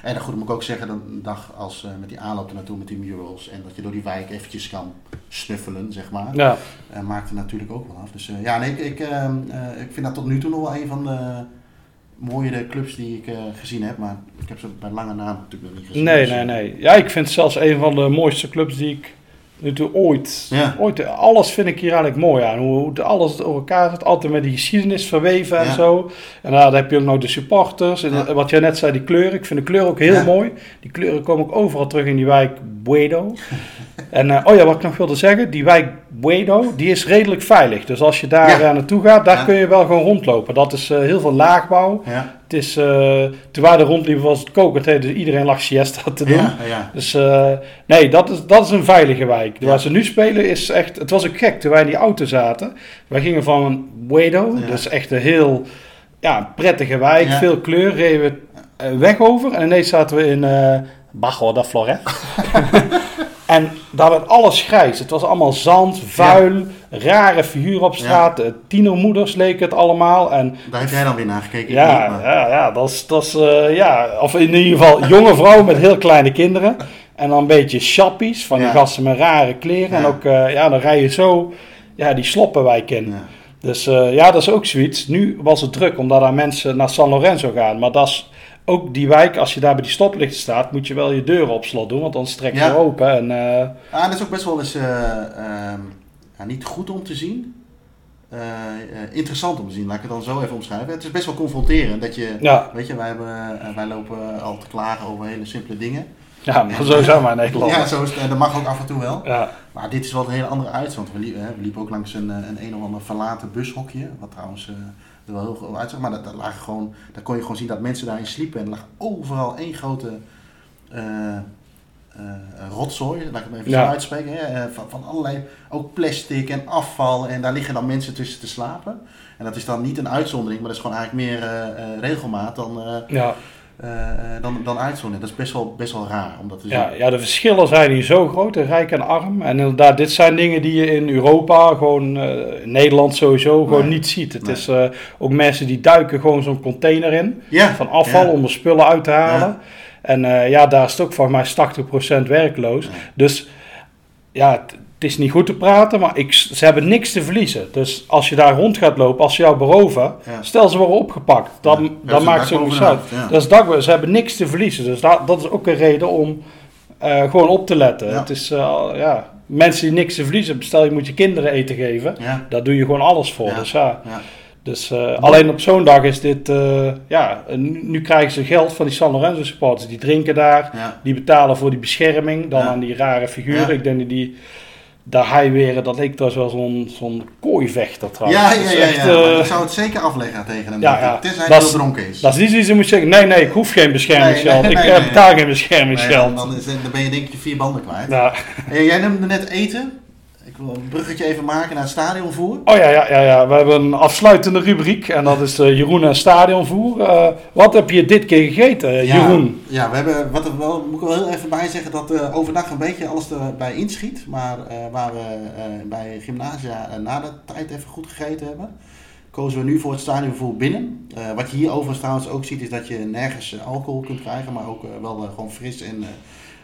en dan goed, moet ik ook zeggen, dan een dag als uh, met die aanloop naartoe met die murals. En dat je door die wijk eventjes kan snuffelen, zeg maar. Ja. Maakt er natuurlijk ook wel af. Dus ja, nee, ik, ik, uh, ik vind dat tot nu toe nog wel een van de mooiere clubs die ik uh, gezien heb. Maar ik heb ze bij lange naam natuurlijk nog niet gezien. Nee, Dus, nee, uh, nee. Ja, ik vind het zelfs een van de mooiste clubs die ik natuurlijk ooit, Ja. ooit... Alles vind ik hier eigenlijk mooi aan. Hoe, hoe alles door elkaar zit. Altijd met die geschiedenis verweven en zo. En daar heb je ook nog de supporters. En Ja. wat jij net zei, die kleuren. Ik vind de kleuren ook heel mooi. Die kleuren komen ook overal terug in die wijk Buedo. en uh, oh ja, wat ik nog wilde zeggen. Die wijk Buedo, die is redelijk veilig. Dus als je daar uh, naartoe gaat, daar kun je wel gewoon rondlopen. Dat is uh, heel veel laagbouw. Het is, uh, toen wij er rondliepen was het kokend. hè, Dus iedereen lag siesta te doen. ja, ja. Dus uh, nee, dat is, dat is een veilige wijk. Ja. Waar ze nu spelen is echt... Het was ook gek toen wij in die auto zaten. Wij gingen van Buedo, Ja. dus echt een heel ja, prettige wijk. Veel kleur, reden we uh, weg over. En ineens zaten we in uh, Bajo da Floret. en daar werd alles grijs. Het was allemaal zand, vuil, rare figuren op straat. Ja. Tienermoeders leken het allemaal. En Daar heb jij dan weer naar gekeken. ja, niet, maar- ja, ja, dat is, dat is eh, ja, of in ieder geval jonge vrouwen met heel kleine kinderen. En dan een beetje shappies van die gasten met rare kleren. En ook, eh, ja, dan rij je zo, ja, die sloppenwijk in. Dus eh, ja, dat is ook zoiets. Nu was het druk omdat daar mensen naar San Lorenzo gaan. Maar dat is ook die wijk, als je daar bij die stoplichten staat, moet je wel je deuren op slot doen. Want dan strek je Ja. open. En, eh, Ah, dat is ook best wel eens eh, ehm, ja, niet goed om te zien. eh, interessant om te zien. Laat ik het dan zo even omschrijven. Het is best wel confronterend dat je, Ja. weet je, wij, hebben, wij lopen al te klagen over hele simpele dingen. Ja, maar zo zijn wij in Nederland. Ja, zo is dat mag ook af en toe wel. Ja. Maar dit is wel een hele andere uitstand. We, liepen, hè, we liepen ook langs een, een een of ander verlaten bushokje. Wat trouwens er wel heel goed uitzag. Maar dat, dat lagen gewoon, daar kon je gewoon zien dat mensen daarin sliepen. En er lag overal één grote eh, eh, rotzooi. Laat ik het even Ja. zo uitspreken. Hè, eh, van, van allerlei, ook plastic en afval. En daar liggen dan mensen tussen te slapen. En dat is dan niet een uitzondering. Maar dat is gewoon eigenlijk meer regelmaat dan, Ja. Eh, eh, dan, dan uitzondering. Dat is best wel, best wel raar om dat zien. Ja, ja, de verschillen zijn hier zo groot, rijk en arm. En inderdaad, dit zijn dingen die je in Europa, gewoon eh, in Nederland sowieso, gewoon Nee. niet ziet. Het Nee. is ook mensen die duiken gewoon zo'n container in Ja, van afval ja. om er spullen uit te halen. Ja. En ja, daar is het ook volgens mij 80% werkloos. Dus ja, het, is niet goed te praten, maar ik, ze hebben niks te verliezen. Dus als je daar rond gaat lopen, als ze jou beroven, Ja. stel ze worden opgepakt, dan, Ja. dan maakt ze niks uit. ja. Dat is dak, ze hebben niks te verliezen. Dus dat, dat is ook een reden om eh, gewoon op te letten. Ja. Het is, eh, ja, mensen die niks te verliezen stel je moet je kinderen eten geven, Ja. daar doe je gewoon alles voor. Dus ja, dus eh, alleen op zo'n dag is dit, ja, nu, nu krijgen ze geld van die San Lorenzo supporters. Die drinken daar, die betalen voor die bescherming, dan aan die rare figuren. Ik denk dat die, daar hij weer, dat leek trouwens wel zo'n zo'n kooivechter trouwens. Ja, ja, ja, echt, eh, ik zou het zeker afleggen tegen hem. Ja, ja. Tenzij hij heel is- dronken is. dat is niet zoiets, je moet zeggen, nee, nee, ik hoef geen beschermingsgeld. Nee, nee, ik nee, eh, nee. betaal geen Nee, beschermingsgeld. dan, dan, is- dan ben je denk ik je vier banden kwijt. Ja. En jij noemde net eten. Ik wil een bruggetje even maken naar het stadionvoer. Oh ja, ja, ja, ja, we hebben een afsluitende rubriek en dat is eh, Jeroen en Stadionvoer. Eh, wat heb je dit keer gegeten, Jeroen? Ja, ja, we hebben, wat er wel, moet ik wel heel even bij zeggen, dat eh, overdag een beetje alles erbij inschiet. Maar waar we bij Gymnasia na de tijd even goed gegeten hebben, kozen we nu voor het stadionvoer binnen. Wat je hier overigens trouwens ook ziet, is dat je nergens alcohol kunt krijgen, maar ook wel gewoon fris en,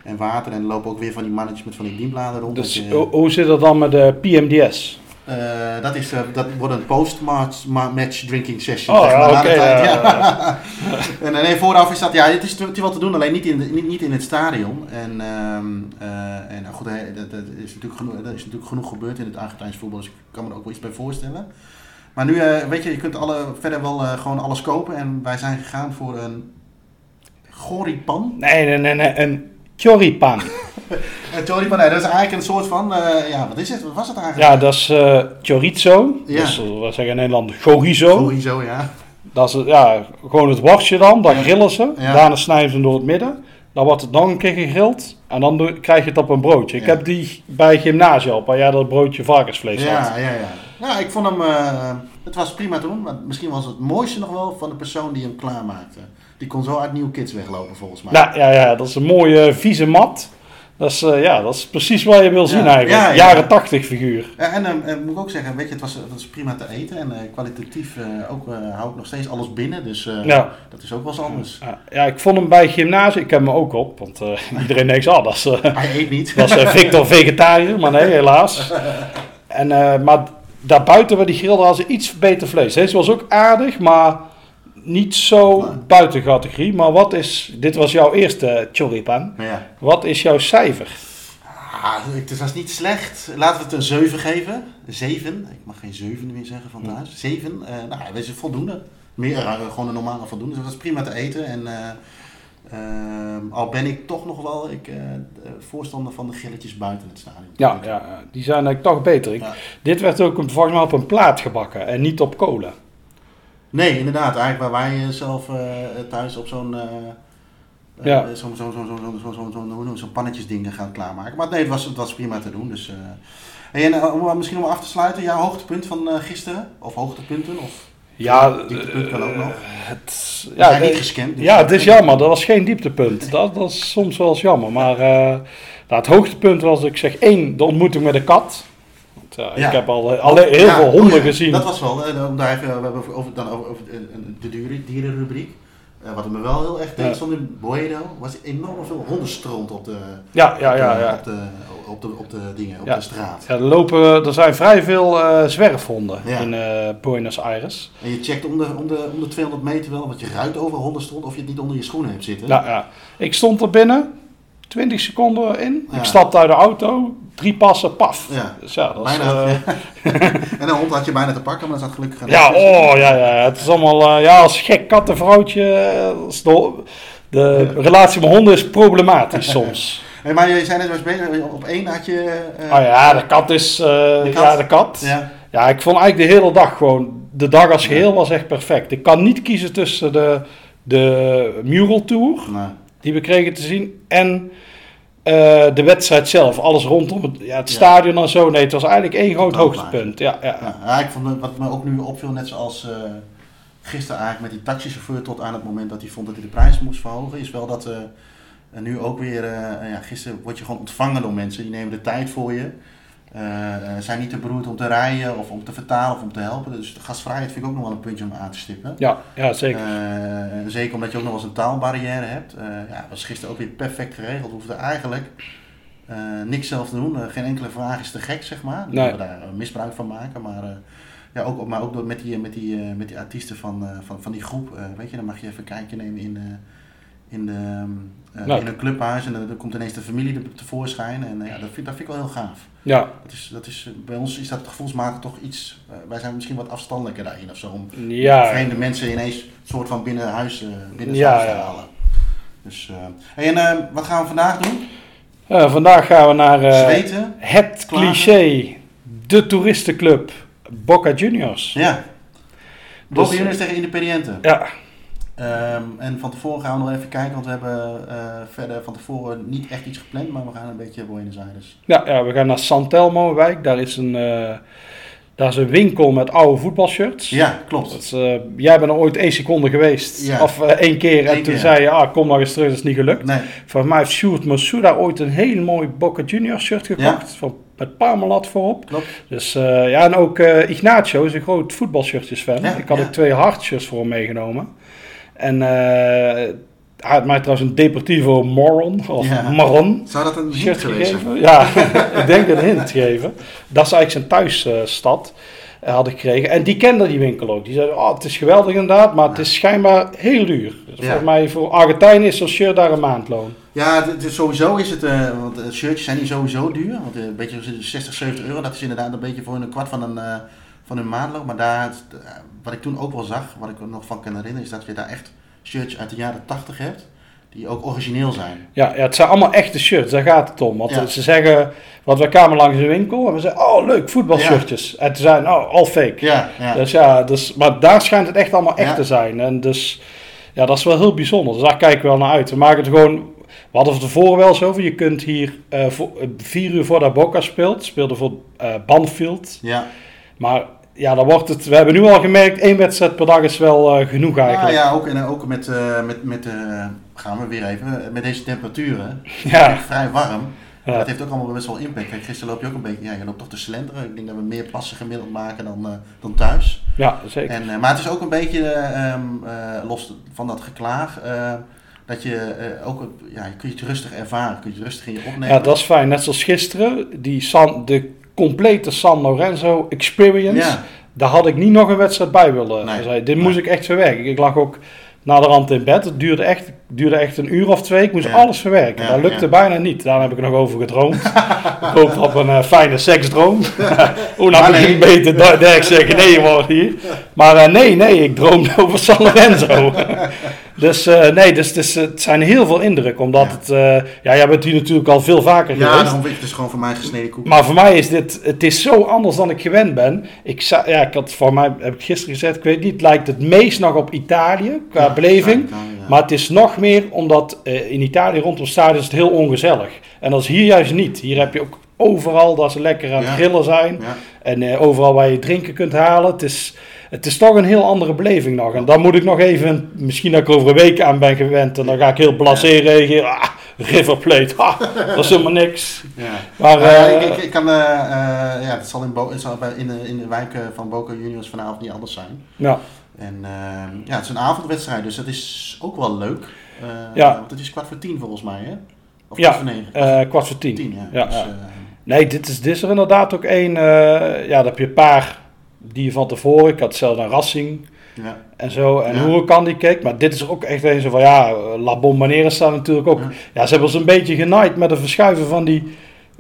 en water. En er lopen ook weer van die mannetjes met van die dienbladen rond. Dus je- ho- hoe zit dat dan met de PMDS? Eh, dat, is, eh, dat wordt een post-match ma- match drinking session. Oh, zeg maar, ja, tijd, ja, ja. en eh, nee, vooraf is dat, ja, het is, het is wel te doen, alleen niet in, de- niet, niet in het stadion. En, ehm, eh, en goed, dat, dat, is natuurlijk genoeg, dat is natuurlijk genoeg gebeurd in het Argentijns voetbal, dus ik kan me er ook wel iets bij voorstellen. Maar nu, eh, weet je, je kunt alle, verder wel eh, gewoon alles kopen en wij zijn gegaan voor een goripan. Nee, nee, nee, nee, een choripan. Een choripan, nee, dat is eigenlijk een soort van, eh, ja, wat is het? Wat was het eigenlijk? Ja, dat is eh, chorizo. Ja. Dus eh, wat zeggen in Nederland? Chorizo. Chorizo, ja. Dat is ja, gewoon het worstje dan, dat Ja. grillen ze. Ja. Daarna snijden ze door het midden. Dan wordt het nog een keer gegrild. En dan krijg je het op een broodje. Ik Ja. heb die bij gymnasia op, waar jij dat broodje varkensvlees had. Ja, ja, ja. Nou, ik vond hem, eh, het was prima te doen, maar misschien was het mooiste nog wel van de persoon die hem klaarmaakte. Die kon zo uit Nieuw Kids weglopen volgens mij. Nou, ja, ja, dat is een mooie vieze mat. Dat is, eh, ja, dat is precies wat je wil zien Ja. eigenlijk. Ja, ja. Jaren tachtig figuur. Ja, en eh, eh, moet ik ook zeggen, weet je, het was, het was prima te eten en eh, kwalitatief eh, ook, eh, hou ik nog steeds alles binnen, dus eh, Ja. dat is ook wel eens anders. Ja, ja, ik vond hem bij gymnasia, ik heb hem ook op. Want eh, iedereen denkt, ah, dat is... eh, Hij eet niet. Dat is eh, Victor vegetariër, maar nee, helaas. En, eh, maar daarbuiten bij die grill hadden ze iets beter vlees. Deze was ook aardig, maar niet zo Nee. buiten categorie. Maar wat is, dit was jouw eerste choripan. Ja, Wat is jouw cijfer? ah, het was niet slecht. Laten we het een 7 geven. 7. Ik mag geen 7 meer zeggen van thuis. 7. eh nou, wees het voldoende. Meer, eh, gewoon een normale voldoende. Dus het was prima te eten. En, eh, ehm, al ben ik toch nog wel ik, eh, voorstander van de grilletjes buiten het stadion. Ja, ja ja, die zijn eigenlijk toch beter. Ik- Ja. Dit werd ook een- volgens mij op een plaat gebakken en niet op kolen. Nee, inderdaad. Eigenlijk waar wij eh, zelf eh, thuis op zo'n... eh, Ja. Zo'n zo, zo, zo, zo, zo, zo, zo, hoe noem je, zo'n pannetjesding gaan klaarmaken. Maar nee, het was, het was prima te doen. Dus, en om, misschien om af te sluiten, jouw hoogtepunt van gisteren? Of hoogtepunten? Of, Ja, Dieptepunt kan ook nog. het, ja, niet gescand. dus- ja, het is jammer. Dat was geen dieptepunt. Dat, dat is soms wel eens jammer. Maar nou, het hoogtepunt was, ik zeg één, de ontmoeting met de kat. Want, ja, Ja. Ik heb al eh, alle, heel Ja, veel oh honden ja, gezien. Dat was wel, eh, om daar even, we hebben over, over, dan over, over eh, de dieren- dierenrubriek. Eh, wat me wel heel erg Ja. stond in Boedo, was enorm veel hondenstront op de, Ja, ja, ja. op, de, ja. op, de, op, de, op de dingen, op de straat. Ja, er, lopen, er zijn vrij veel eh, zwerfhonden in eh, Buenos Aires. En je checkt om de, om, de, om de 200 meter wel, want je ruikt over hondenstront of je het niet onder je schoenen hebt zitten. Ja, ja. Ik stond er binnen, 20 seconden in. Ik stapte uit de auto, drie passen, paf. Ja. Dus ja, dat is, Bijna. eh, en een hond had je bijna te pakken, maar dat zat gelukkig aan ja, oh, ja, ja, het is allemaal, eh, ja, als gek kattenvrouwtje, eh, de, de relatie met honden is problematisch soms. Hey, maar je zei net was bezig, op één had je... eh, Oh ja, de kat is, De kat? ja, de kat. ja. Ja, ik vond eigenlijk de hele dag gewoon, de dag als geheel was echt perfect. Ik kan niet kiezen tussen de, de Mural Tour, Nou, die we kregen te zien, en eh, de wedstrijd zelf. Alles rondom het, ja, het Ja. stadion en zo. Nee, het was eigenlijk één groot hoogtepunt. Ja, ja. ik vond het- wat me ook nu opviel, net zoals eh, gisteren eigenlijk met die taxichauffeur tot aan het moment dat hij vond dat hij de prijs moest verhogen, is wel dat eh, nu ook weer, eh, ja, gisteren word je gewoon ontvangen door mensen, die nemen de tijd voor je. Eh, eh, zijn niet te beroerd om te rijden of om te vertalen of om te helpen. Dus de gastvrijheid vind ik ook nog wel een puntje om aan te stippen. Ja, ja, zeker. Eh, zeker omdat je ook nog wel eens een taalbarrière hebt. Ja, was gisteren ook weer perfect geregeld. We hoefden eigenlijk niks zelf te doen. Geen enkele vraag is te gek, zeg maar. Nee. We daar misbruik van maken. Maar, ja, ook, maar ook met die, met die, met die artiesten van, van, van die groep. weet je, dan mag je even een kijkje nemen in, in, de, eh, in een clubhuis. En dan, komt ineens de familie tevoorschijn. En eh, ja, dat, vind, dat vind ik wel heel gaaf. Ja, Dat is, dat is, bij ons is dat gevoelsmatig toch iets... eh, wij zijn misschien wat afstandelijker daarin of zo. Om, ja. vreemde mensen ineens soort van binnen huis, eh binnen Ja, huis te ja. halen. Dus, eh, en eh, wat gaan we vandaag doen? Eh, vandaag gaan we naar eh, Zweten? het Klagen? cliché, de toeristenclub Boca Juniors. Ja. Boca Dus- Juniors tegen Independiente. Ja, Ehm, en van tevoren gaan we nog even kijken, want we hebben eh, verder van tevoren niet echt iets gepland, maar we gaan een beetje Buenos Aires. ja, ja, we gaan naar San Telmo wijk. Daar is een, eh, daar is een winkel met oude voetbalshirts. Ja, klopt. Dat is, eh, jij bent er ooit één seconde geweest. Ja. Of één keer. En Eén toen keer. zei je, ah, kom nog eens terug, dat is niet gelukt. Nee, Volgens mij heeft Sjoerd Masuda ooit een heel mooi Boca Juniors shirt gekocht. Van, met Parmalat voorop. klopt. Dus ja, en ook Ignacio is een groot voetbalshirtjes fan. Ja, ik had ja. ook twee hardshirts voor hem meegenomen. En eh, hij had mij trouwens een Deportivo Moron, of Ja. Marron, Zou dat een hint shirt geweest zijn? gegeven. Ja, ik denk een hint gegeven. Dat is eigenlijk zijn thuisstad. eh, had ik gekregen. En die kende die winkel ook. Die zei, oh, het is geweldig inderdaad, maar het is schijnbaar heel duur. Dus Ja. Volgens mij voor Argentijn is zo'n shirt daar een maandloon. Ja, sowieso is het, eh, want shirtjes zijn niet sowieso duur. Want een beetje 60, 70 euro, dat is inderdaad een beetje voor een kwart van een, eh, van een maandloon. Maar daar, wat ik toen ook wel zag, wat ik er nog van kan herinneren, is dat je daar echt shirtjes uit de jaren 80 hebt. Die ook origineel zijn. Ja, ja, het zijn allemaal echte shirts, daar gaat het om. Want Ja. ze zeggen, want we kwamen langs de winkel en we zeiden, oh leuk, voetbalshirtjes. En toen zeiden, oh, all fake. Ja, ja. Dus ja, dus, maar daar schijnt het echt allemaal echt Ja. te zijn. En dus, ja, dat is wel heel bijzonder. Dus daar kijken we wel naar uit. We maken het gewoon, we hadden het tevoren wel zo over, je kunt hier eh, voor, eh, vier uur voordat Boca speelt, speelde voor eh Banfield. ja. Maar ja, dan wordt het, we hebben nu al gemerkt, één wedstrijd per dag is wel eh, genoeg Ja, eigenlijk. ja, ook, en eh, ook met, eh, met, met gaan we weer even, met deze temperaturen. Ja. Echt vrij warm. Ja. Dat heeft ook allemaal best wel impact. Kijk, gisteren loop je ook een beetje, ja, je loopt toch te slenteren. Ik denk dat we meer passen gemiddeld maken dan, dan thuis. Ja, zeker. En, maar het is ook een beetje, eh, ehm, eh, los van dat geklaag, dat je ook, ja, je kunt je het rustig ervaren, kun je het rustig in je opnemen. Ja, dat is fijn. Net zoals gisteren, die San, de complete San Lorenzo experience. Ja. Daar had ik niet nog een wedstrijd bij willen Nee. Dit moest ik echt verwerken. Ik lag ook na de rand in bed. Het duurde echt, duurde echt een uur of twee. Ik moest Ja. alles verwerken. Ja, dat lukte ja. bijna niet. Daar heb ik nog over gedroomd. ik hoop op een eh, fijne seksdroom. Hoe nou nee. ik beter Dirk zeggen nee worden hier. Maar eh, nee, nee, ik droomde over San Lorenzo. dus eh, nee, dus, dus, het zijn heel veel indruk. Omdat Ja. het, ja, jij bent hier natuurlijk al veel vaker Ja, geweest. daarom is het dus gewoon voor mij gesneden koek. Maar voor mij is dit, het is zo anders dan ik gewend ben. Ik, ja, ik had voor mij, heb ik gisteren gezegd, ik weet niet, het lijkt het meest nog op Italië qua Ja, beleving. ja, ja. Maar het is nog meer omdat eh, in Italië rondom stadion is het heel ongezellig. En dat is hier juist niet. Hier heb je ook overal dat ze lekker aan het Ja. grillen zijn. Ja. En eh, overal waar je drinken kunt halen. Het is, het is toch een heel andere beleving nog. En dan moet ik nog even, misschien dat ik er over een week aan ben gewend. En dan ga ik heel blasé reageren. Ah, River Plate, ah, dat is helemaal niks. Ja. Maar, eh, ik, ik, ik kan, ja, het zal, in, Bo in, de, in de wijk van Boca Juniors vanavond niet anders zijn. ja. En eh, ja, het is een avondwedstrijd, dus dat is ook wel leuk. Eh, Ja. Want het is kwart voor tien volgens mij, hè? Of Ja, kwart voor negen? Eh, kwart voor tien. tien, ja. Ja, Dus, ja. eh, Nee, dit is, dit is er inderdaad ook één. ja, dan heb je een paar die je van tevoren. Ik had zelf een Racing ja. en zo. En Ja. hoe kan die keek. Maar dit is er ook echt een zo van ja. La Bombonera staat natuurlijk ook. Ja. Ja. ze hebben ons een beetje genaaid met het verschuiven van die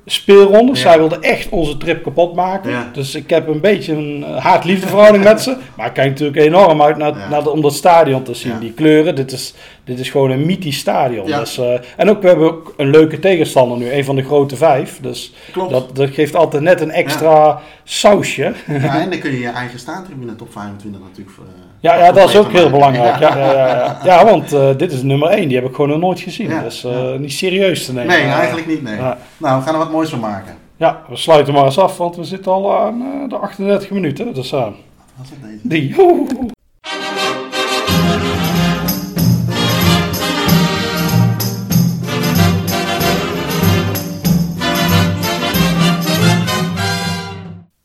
speelrondes. Zij wilden echt onze trip kapot maken. Dus ik heb een beetje een eh, haat-liefde verhouding met ze. Maar ik kijk natuurlijk enorm uit naar, naar de- om dat stadion te zien. Die kleuren, dit is, dit is gewoon een mythisch stadion. Dus, eh, en ook, we hebben ook een leuke tegenstander nu. Een van de grote vijf. Dus Klopt. dat, dat geeft altijd net een extra sausje. Ja, en dan kun je je eigen staantribune top 25 natuurlijk... eh, Ja, ja, dat is ook heel belangrijk. Ja, ja, ja, ja. ja want eh, dit is nummer 1. Die heb ik gewoon nog nooit gezien. Dus ja. niet serieus te nemen. Nee, eigenlijk niet, nee. Nou, we gaan er wat moois van maken. Ja, we sluiten maar eens af, want we zitten al aan de 38 minuten. Dus Wat is het deze? die.